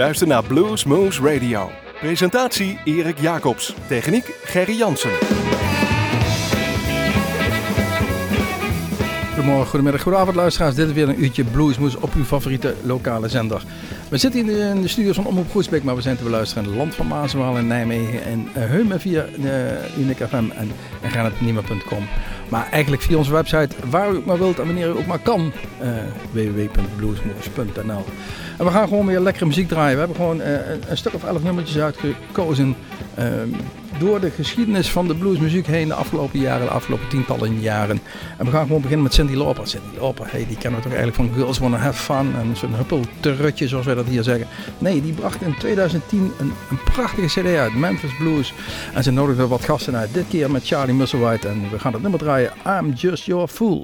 luistert naar Blues Moose Radio. Presentatie Erik Jacobs. Techniek Gerry Jansen. Goedemorgen, goedemiddag, goedenavond luisteraars. Dit is weer een uurtje Bluesmoes op uw favoriete lokale zender. We zitten in de studios van Omroep Groesbeek, maar we zijn te beluisteren in het land van Maaswaal in Nijmegen en uh, Heumen via uh, Unic FM en, en gaan Maar eigenlijk via onze website, waar u ook maar wilt en wanneer u ook maar kan, uh, www.bluesmoes.nl. En we gaan gewoon weer lekkere muziek draaien. We hebben gewoon uh, een stuk of elf nummertjes uitgekozen door de geschiedenis van de bluesmuziek heen de afgelopen jaren, de afgelopen tientallen jaren. En we gaan gewoon beginnen met Cindy Lauper. Cindy Lauper, hey, die kennen we toch eigenlijk van Girls Wanna Have Fun en zo'n huppelterrutje zoals wij dat hier zeggen. Nee, die bracht in 2010 een, een prachtige cd uit, Memphis Blues. En ze nodigden wat gasten uit, dit keer met Charlie Musselwhite. En we gaan het nummer draaien, I'm Just Your Fool.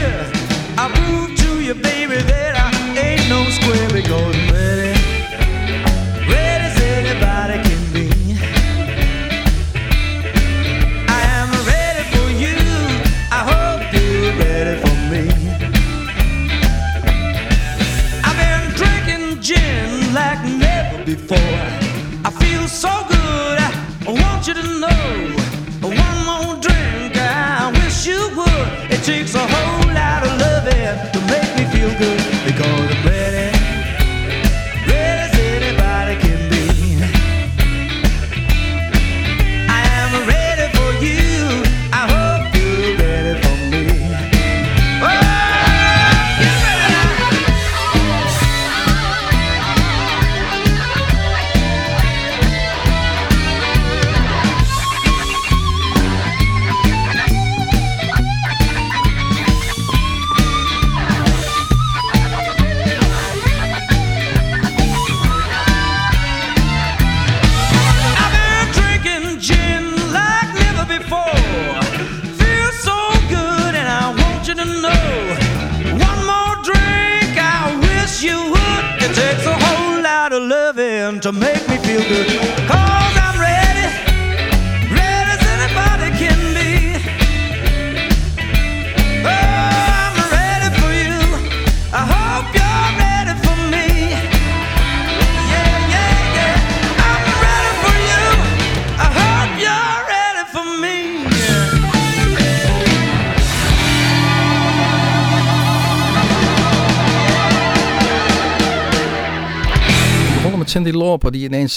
years, I moved.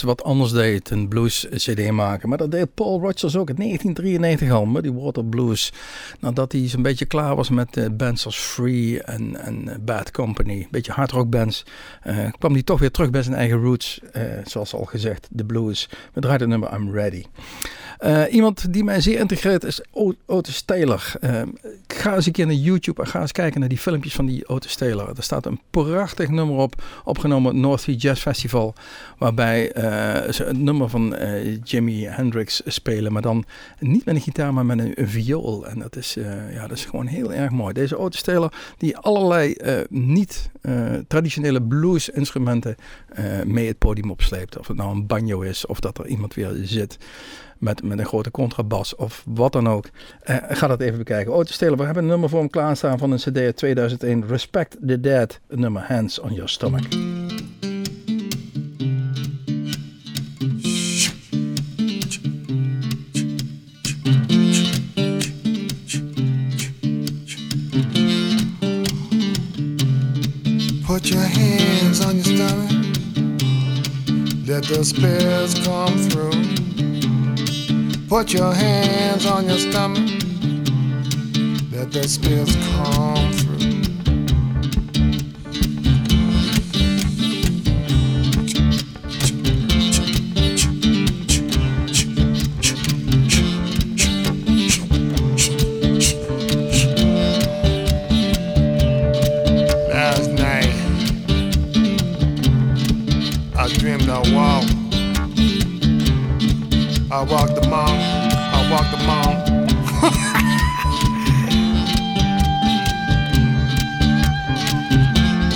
Wat anders deed, een blues cd maken. Maar dat deed Paul Rogers ook in 1993 al, Muddy Water Blues. Nadat hij zo'n beetje klaar was met eh, bands als Free en, eh, Bad Company, beetje hard rock bands, eh, kwam hij toch weer terug bij zijn eigen roots, zoals al gezegd, de blues. We draaiden het nummer I'm Ready. Iemand die mij zeer integreert is Otis Taylor. Ga eens een keer naar YouTube en ga eens kijken naar die filmpjes van die Otis Taylor. Er staat een prachtig nummer op, opgenomen North Sea Jazz Festival. Waarbij het nummer van eh, Jimi Hendrix spelen. Maar dan niet met een gitaar, maar met een, een viool. En dat is, eh, ja, dat is gewoon heel erg mooi. Deze Taylor die allerlei eh, niet eh, traditionele blues instrumenten eh, mee het podium opsleept. Of het nou een banjo is of dat er iemand weer zit met, met een grote contrabas of wat dan ook. Eh, ga dat even bekijken. Taylor, we hebben een nummer voor hem klaarstaan van een cd uit 2001. Respect the Dead, nummer Hands on Your Stomach. Let the spirits come through. Put your hands on your stomach. Let the spirits come through. I walked among, I walked among.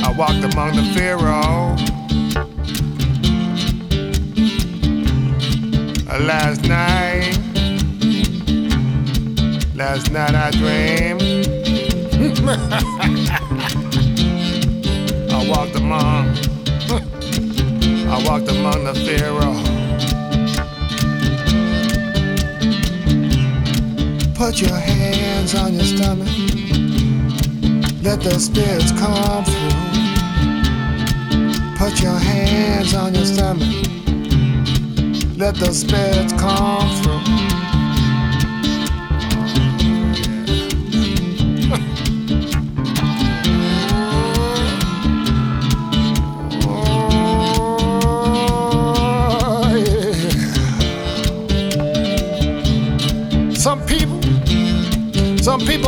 I walked among the Pharaoh. Uh, Last night, last night I dreamed. I walked among, I walked among the Pharaoh. Put your hands on your stomach. Let the spirits come through. Put your hands on your stomach. Let the spirits come through.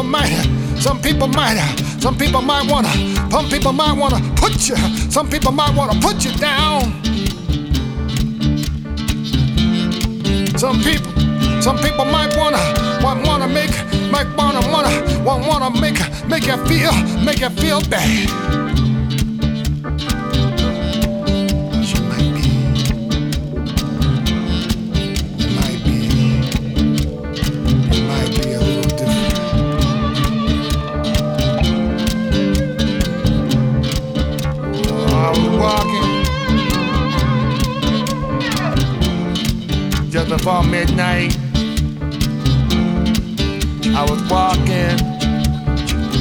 People might, uh, some people might wanna, some people might wanna put you, some people might wanna put you down. Some people, some people might wanna, want, wanna make, might wanna, wanna, want, wanna make, make you feel, make you feel bad. Midnight. I was walking,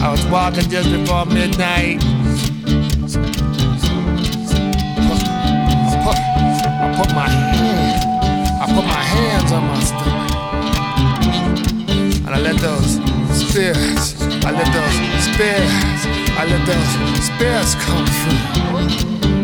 I was walking just before midnight. I put my hand, I put my hands on my stomach, and I let those spears, I let those spears, I let those spears come through.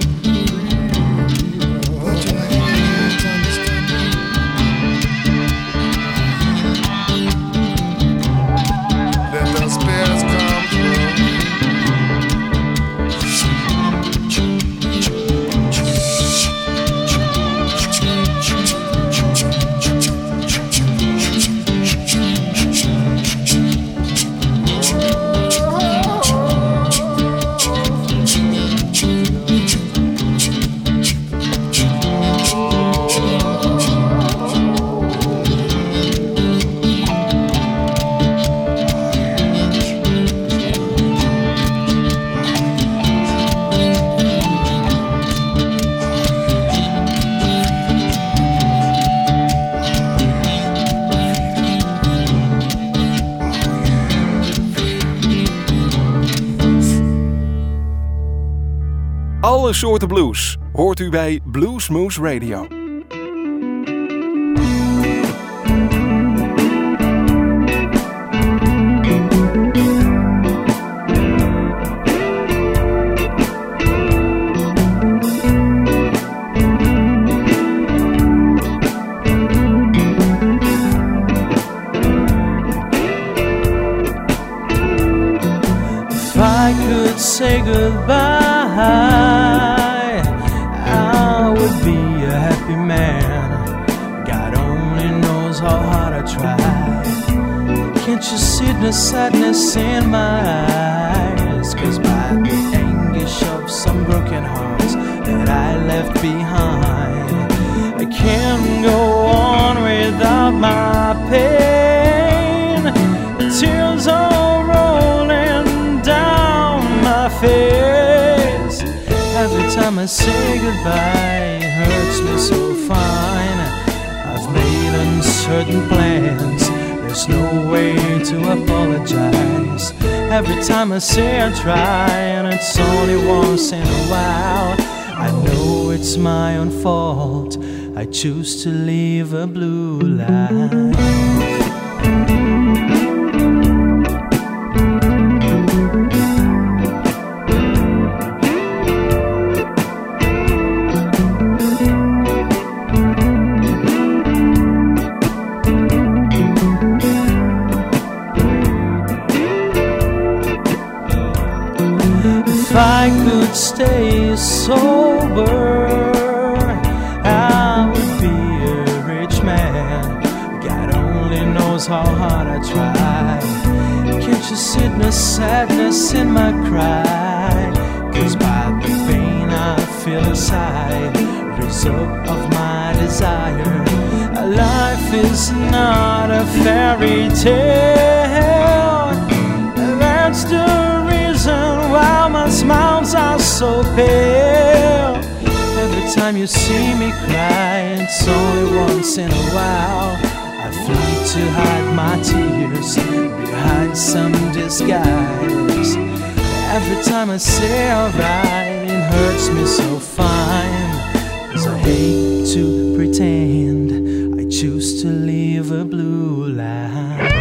Soorten blues hoort u bij Bluesmoose Radio. Left behind I can't go on without my pain the Tears are rolling down my face Every time I say goodbye It hurts me so fine I've made uncertain plans there's no way to apologize. Every time I say I try, and it's only once in a while. I know it's my own fault. I choose to live a blue life. Sadness in my cry? Cause by the pain I feel inside, result of my desire. Life is not a fairy tale. That's the reason why my smiles are so pale. Every time you see me cry, it's only once in a while. Flee to hide my tears behind some disguise. Every time I say alright, it hurts me so fine. Cause I hate to pretend I choose to live a blue life.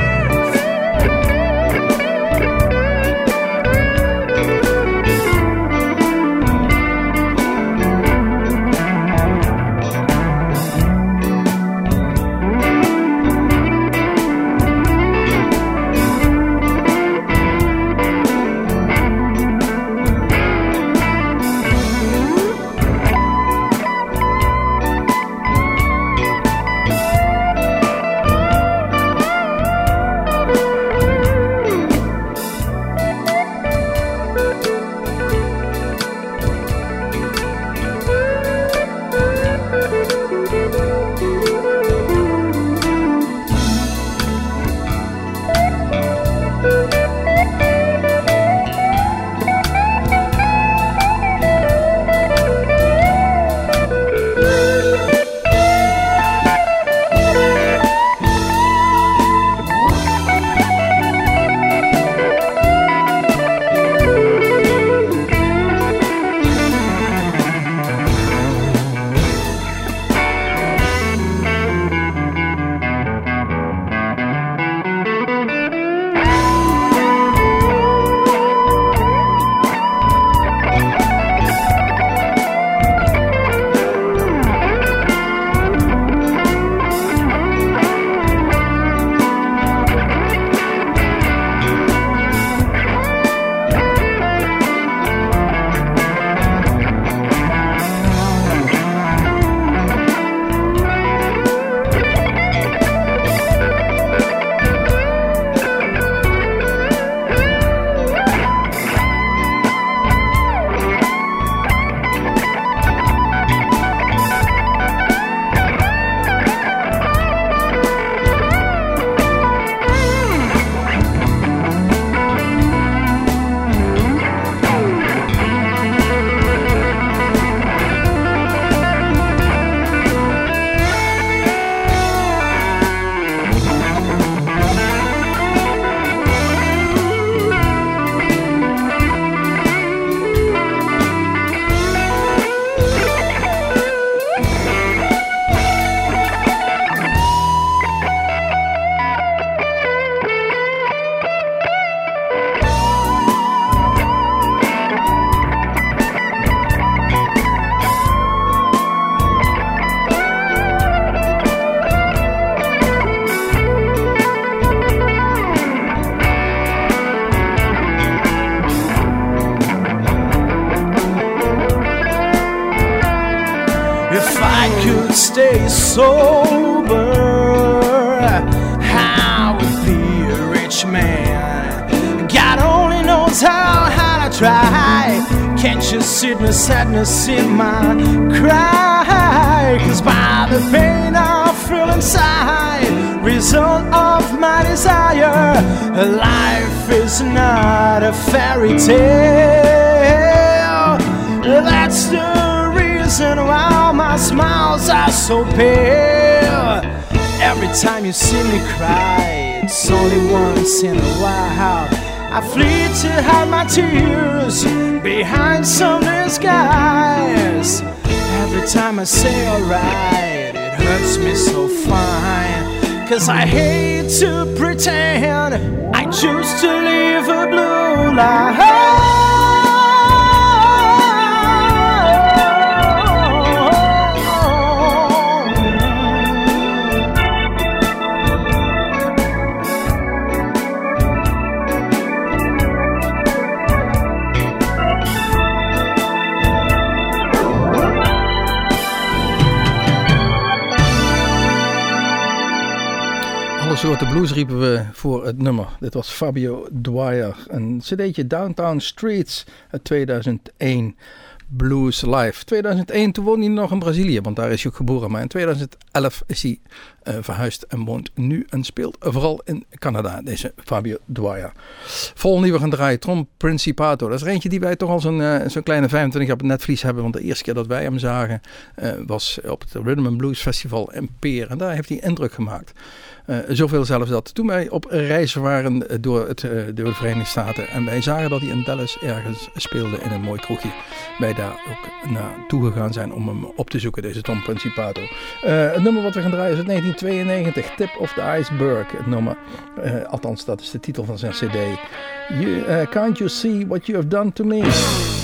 So pale. Every time you see me cry, it's only once in a while. I flee to hide my tears behind some disguise. Every time I say alright, it hurts me so fine. Cause I hate to pretend I choose to live a blue life. Dit was Fabio Dwyer. Een cd'tje Downtown Streets uit 2001. Blues Live. 2001, toen woonde hij nog in Brazilië, want daar is hij ook geboren. Maar in 2011 is hij verhuisd en woont nu en speelt vooral in Canada, deze Fabio Dwyer. Volgende die we gaan draaien, Trom Principato. Dat is eentje die wij toch al zo'n zo'n kleine 25 jaar op het netvlies hebben. Want de eerste keer dat wij hem zagen uh, was op het Rhythm and Blues Festival in Peer. En daar heeft hij indruk gemaakt. Uh, zoveel zelfs dat toen wij op reis waren door, het, de Verenigde Staten en wij zagen dat hij in Dallas ergens speelde in een mooi kroegje. Wij daar ook naartoe gegaan zijn om hem op te zoeken, deze Tom Principato. Het nummer wat we gaan draaien is uit 1992, Tip of the Iceberg. Het nummer, althans dat is de titel van zijn cd. You, can't you see what you have done to me?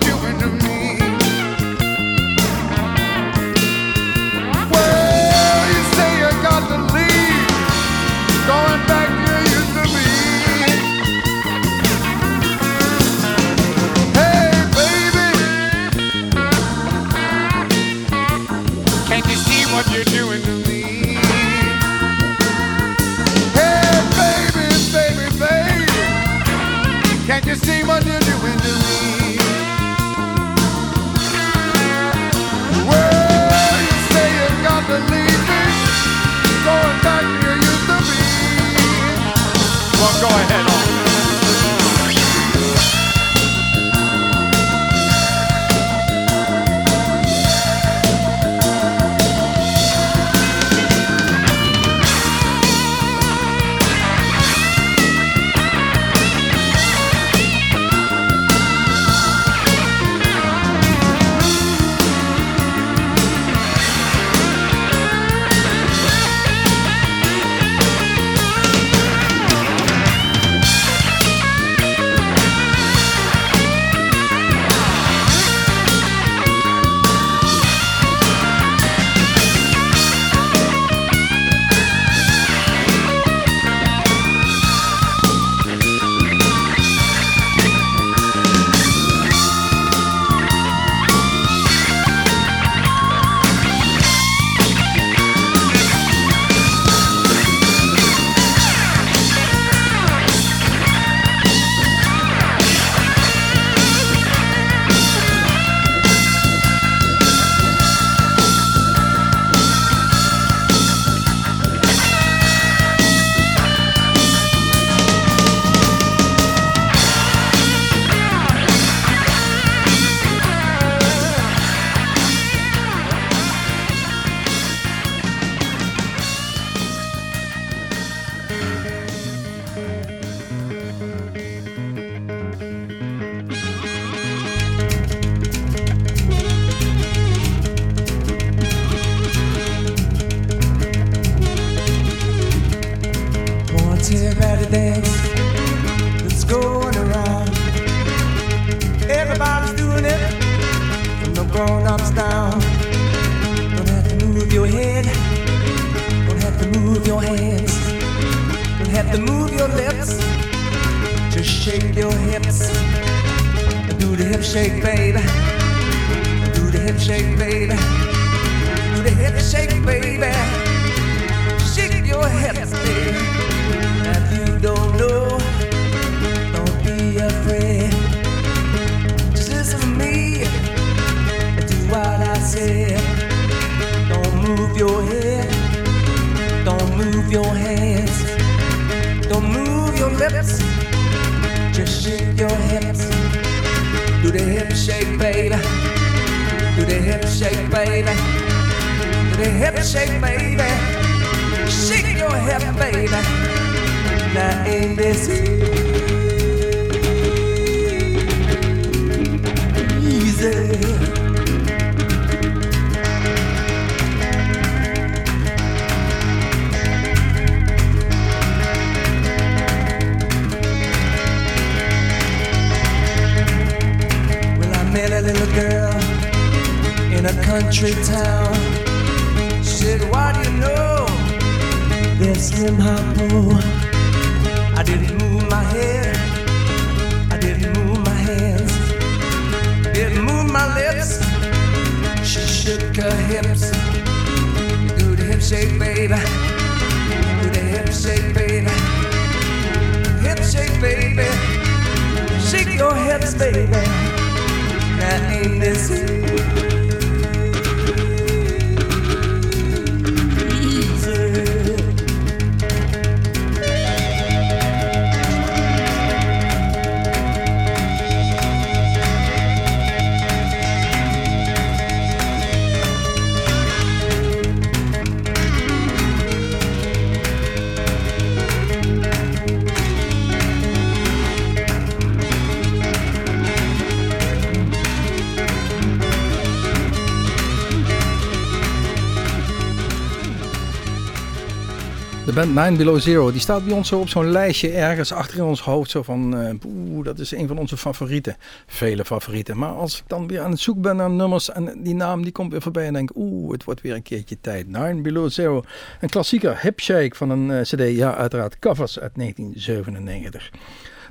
Doing to? Girl in a country town. She said, Why do you know there's Slim Harpo? I didn't move my head, I didn't move my hands, didn't move my lips. She shook her hips. Do the hip shake, baby. Do the hip shake, baby. Hip shake, baby. Shake your hips, baby. I need this. Nine Below Zero, die staat bij ons zo op zo'n lijstje ergens achter in ons hoofd. Zo van, oeh, dat is een van onze favorieten. Vele favorieten. Maar als ik dan weer aan het zoeken ben naar nummers en die naam die komt weer voorbij en denk, oeh, het wordt weer een keertje tijd. Nine Below Zero, een klassieker, Hip Shake van een eh, cd, ja uiteraard, covers uit 1997.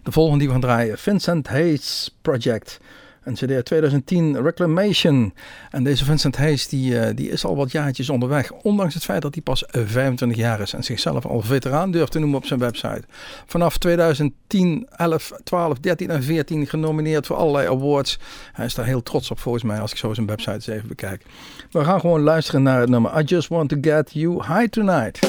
De volgende die we gaan draaien, Vincent Hayes Project. Een cd uit 2010, Reclamation. En deze Vincent Hayes die, eh, die is al wat jaartjes onderweg. Ondanks het feit dat hij pas eh, 25 jaar is. En zichzelf al veteraan durft te noemen op zijn website. Vanaf 2010, 11, 12, 13 en 14 genomineerd voor allerlei awards. Hij is daar heel trots op volgens mij als ik zo zijn website eens even bekijk. We gaan gewoon luisteren naar het nummer I Just Want To Get You High Tonight.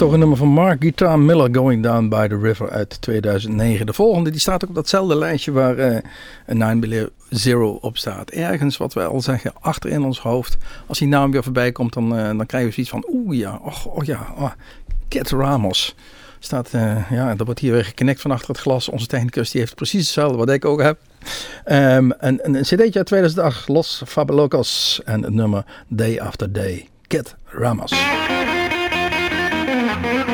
Mooie ingetogen nummer van Mark Guitar Miller, Going Down by the River uit 2009. De volgende die staat ook op datzelfde lijstje waar eh, een 9 Below Zero op staat. Ergens, wat wij al zeggen, achter in ons hoofd. Als die naam weer voorbij komt, dan, eh, dan krijgen we zoiets van, oeh ja, oh ja, oh, Ramos. Staat, eh, ja, dat wordt hier weer geknikt van achter het glas. Onze technicus die heeft precies hetzelfde wat ik ook heb. Ehm, een, een, een cd'tje uit 2008, Los Fabulosos en het nummer Day After Day. Cat Ramos. Thank you.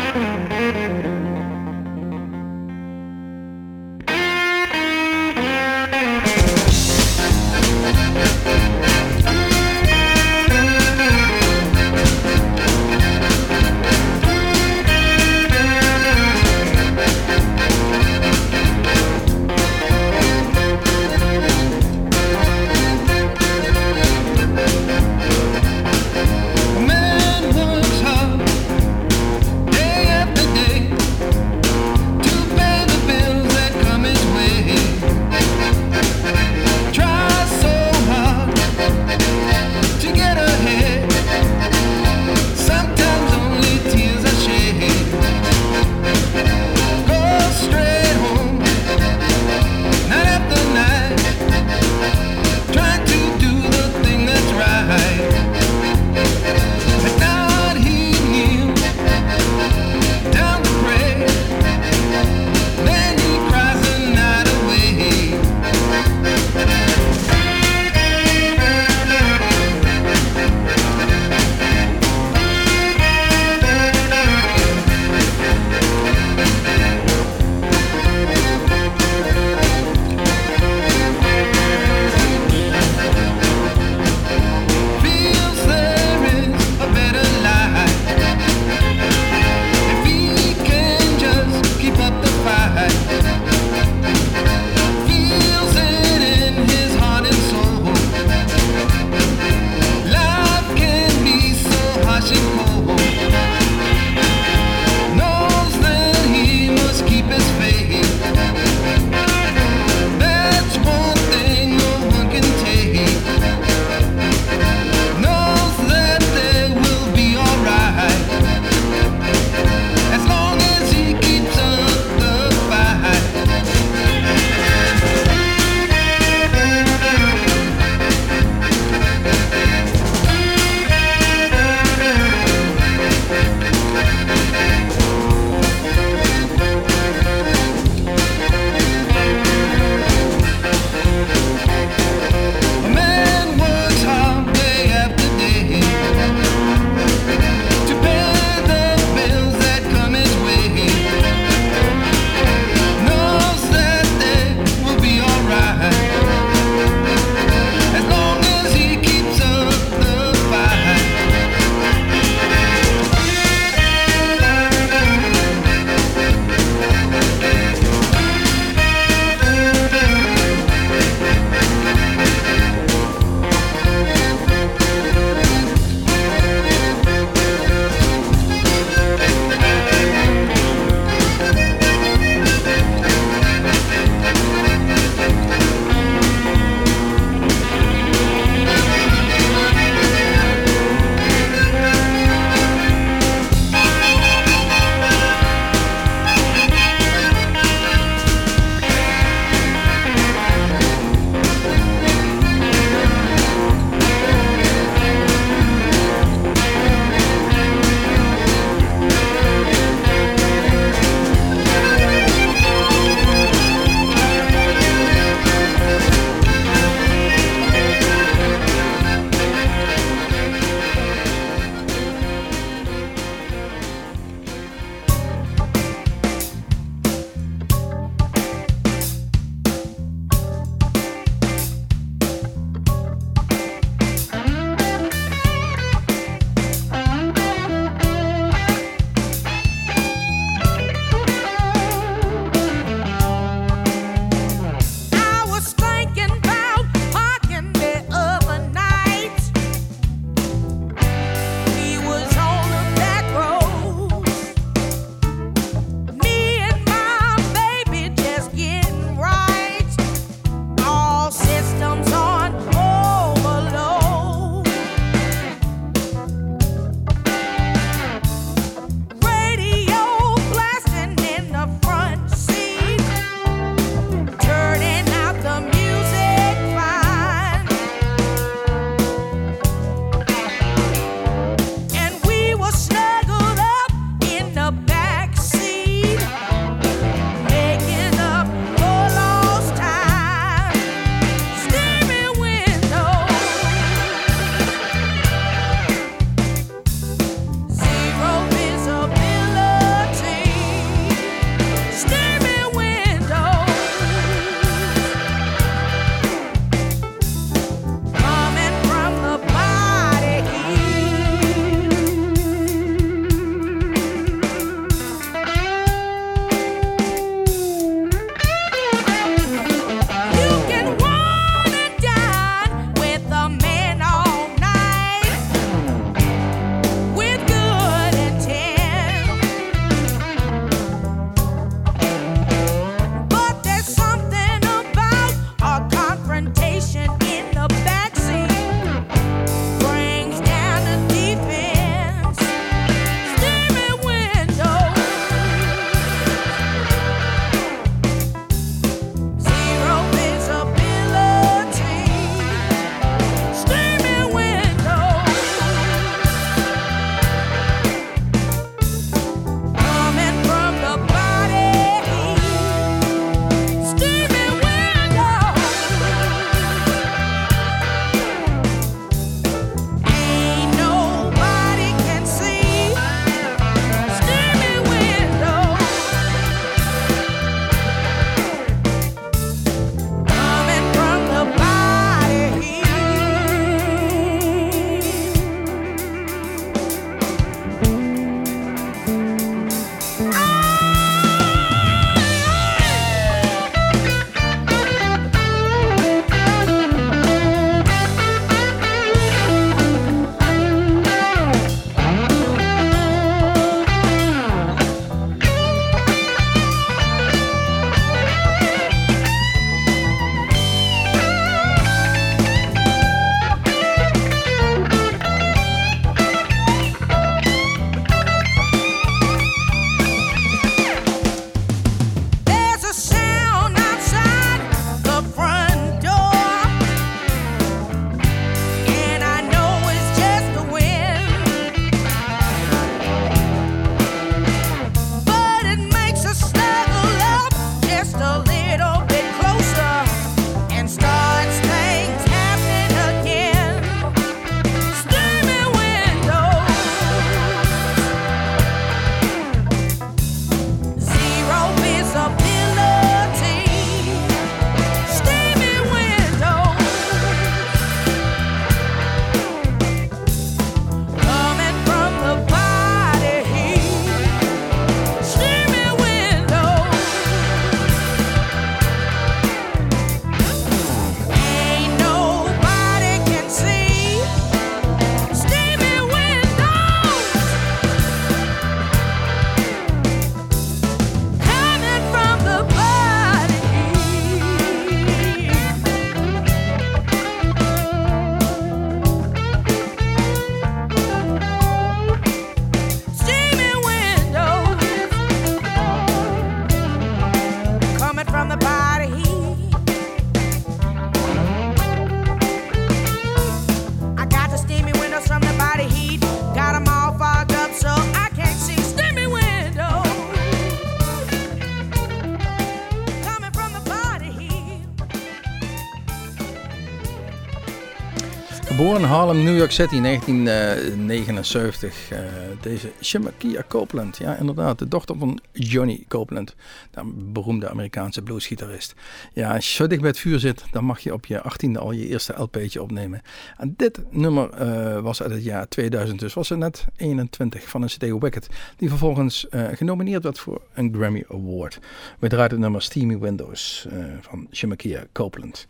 In Harlem, New York City, 1979. Uh, deze Shemakia Copeland, ja inderdaad, de dochter van Johnny Copeland, de beroemde Amerikaanse bluesgitarist. Ja, als je zo dicht bij het vuur zit, dan mag je op je 18e al je eerste LP'tje opnemen. En dit nummer uh, was uit het jaar 2000, dus was er net 21 van een CD Wicked, die vervolgens genomineerd werd voor een Grammy Award. We draaien het nummer Steamy Windows van Shemakia Copeland.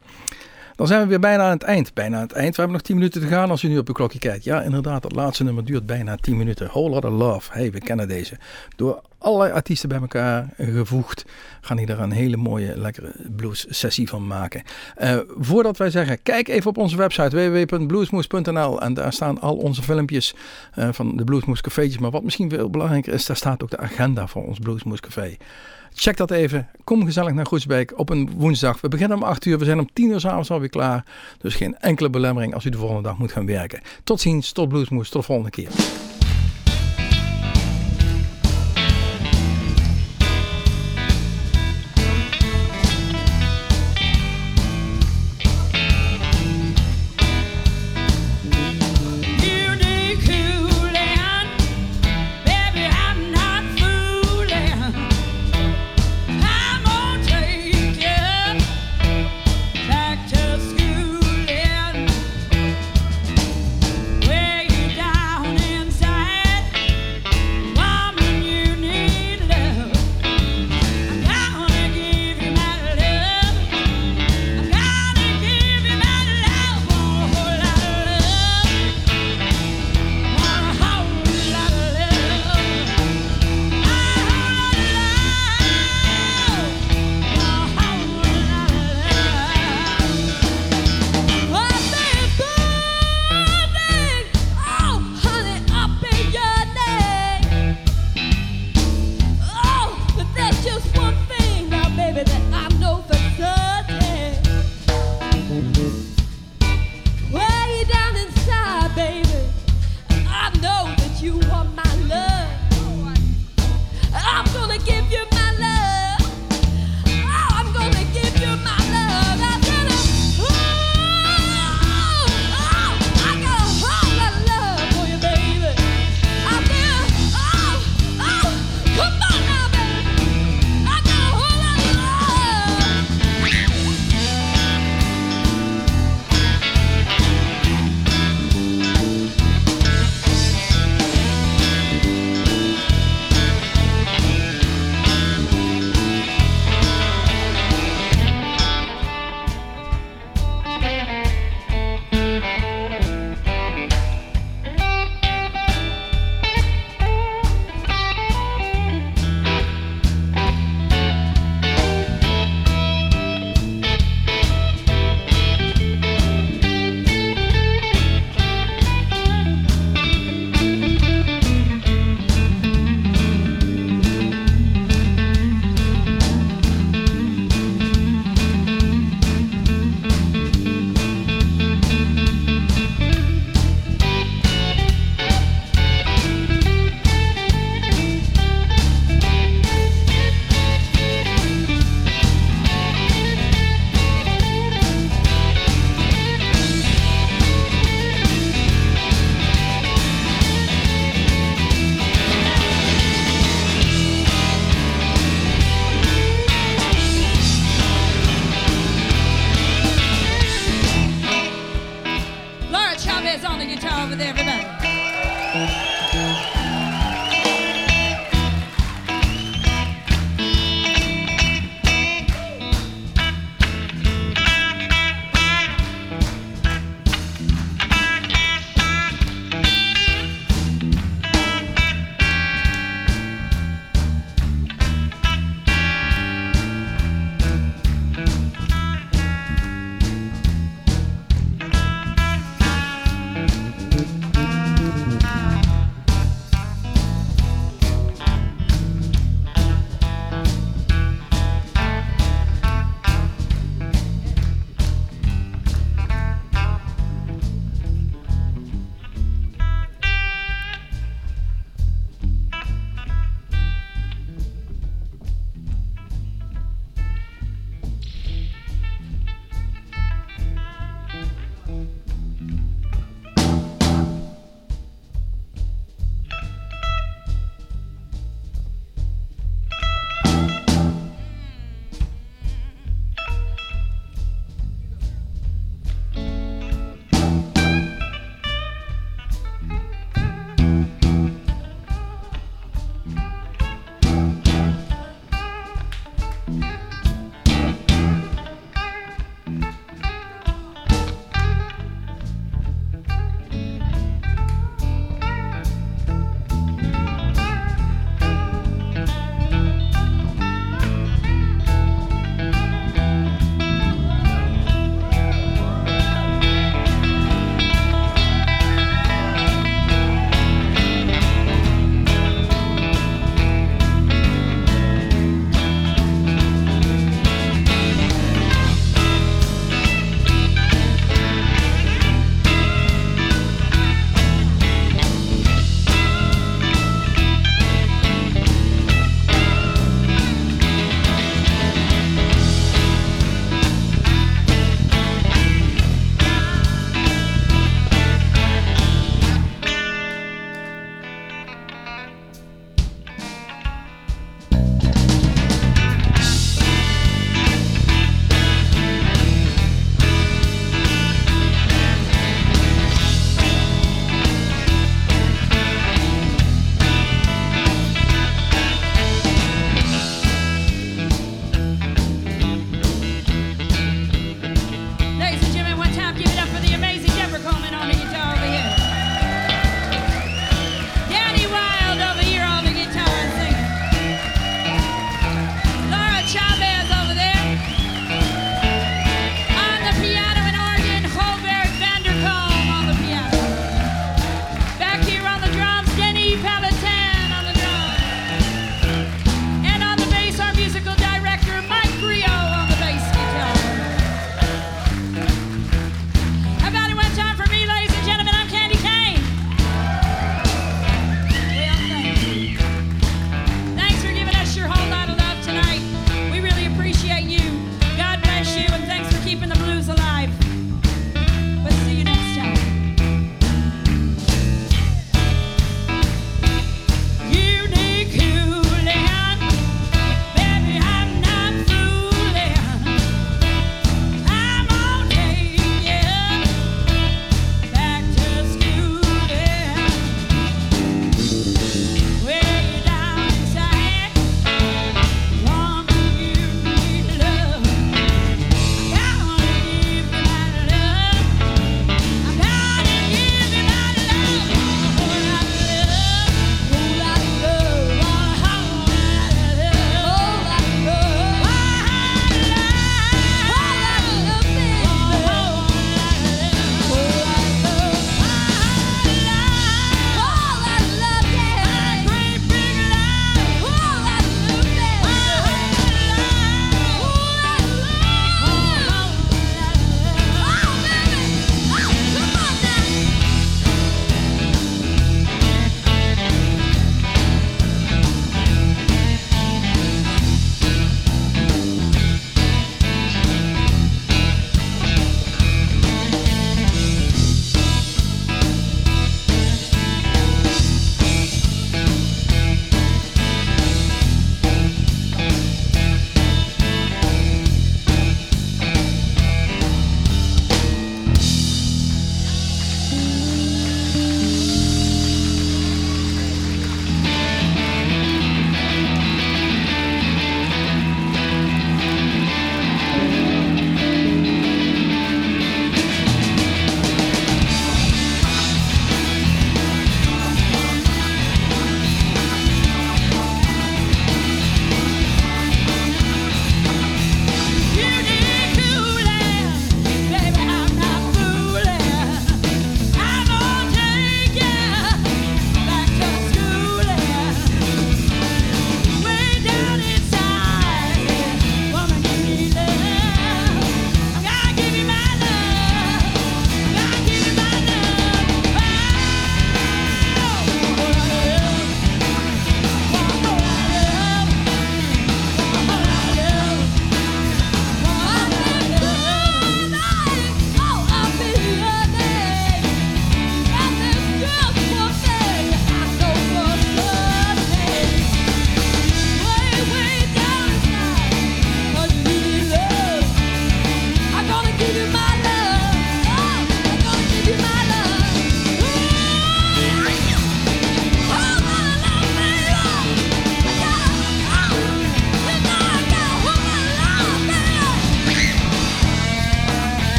Dan zijn we weer bijna aan het eind. Bijna aan het eind. We hebben nog 10 minuten te gaan als u nu op uw klokje kijkt. Ja, inderdaad, het laatste nummer duurt bijna 10 minuten. Whole Lotta Love. Hey, we kennen deze. Door allerlei artiesten bij elkaar gevoegd. Gaan die er een hele mooie, lekkere blues sessie van maken. Uh, voordat wij zeggen, kijk even op onze website www.bluesmoes.nl en daar staan al onze filmpjes uh, van de Bluesmoes cafeetjes. Maar wat misschien veel belangrijker is, daar staat ook de agenda voor ons Bluesmoes café. Check dat even. Kom gezellig naar Groesbeek op een woensdag. We beginnen om 8 uur. We zijn om 10 uur s'avonds alweer klaar. Dus geen enkele belemmering als u de volgende dag moet gaan werken. Tot ziens, tot Bluesmoes, tot de volgende keer.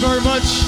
You very much.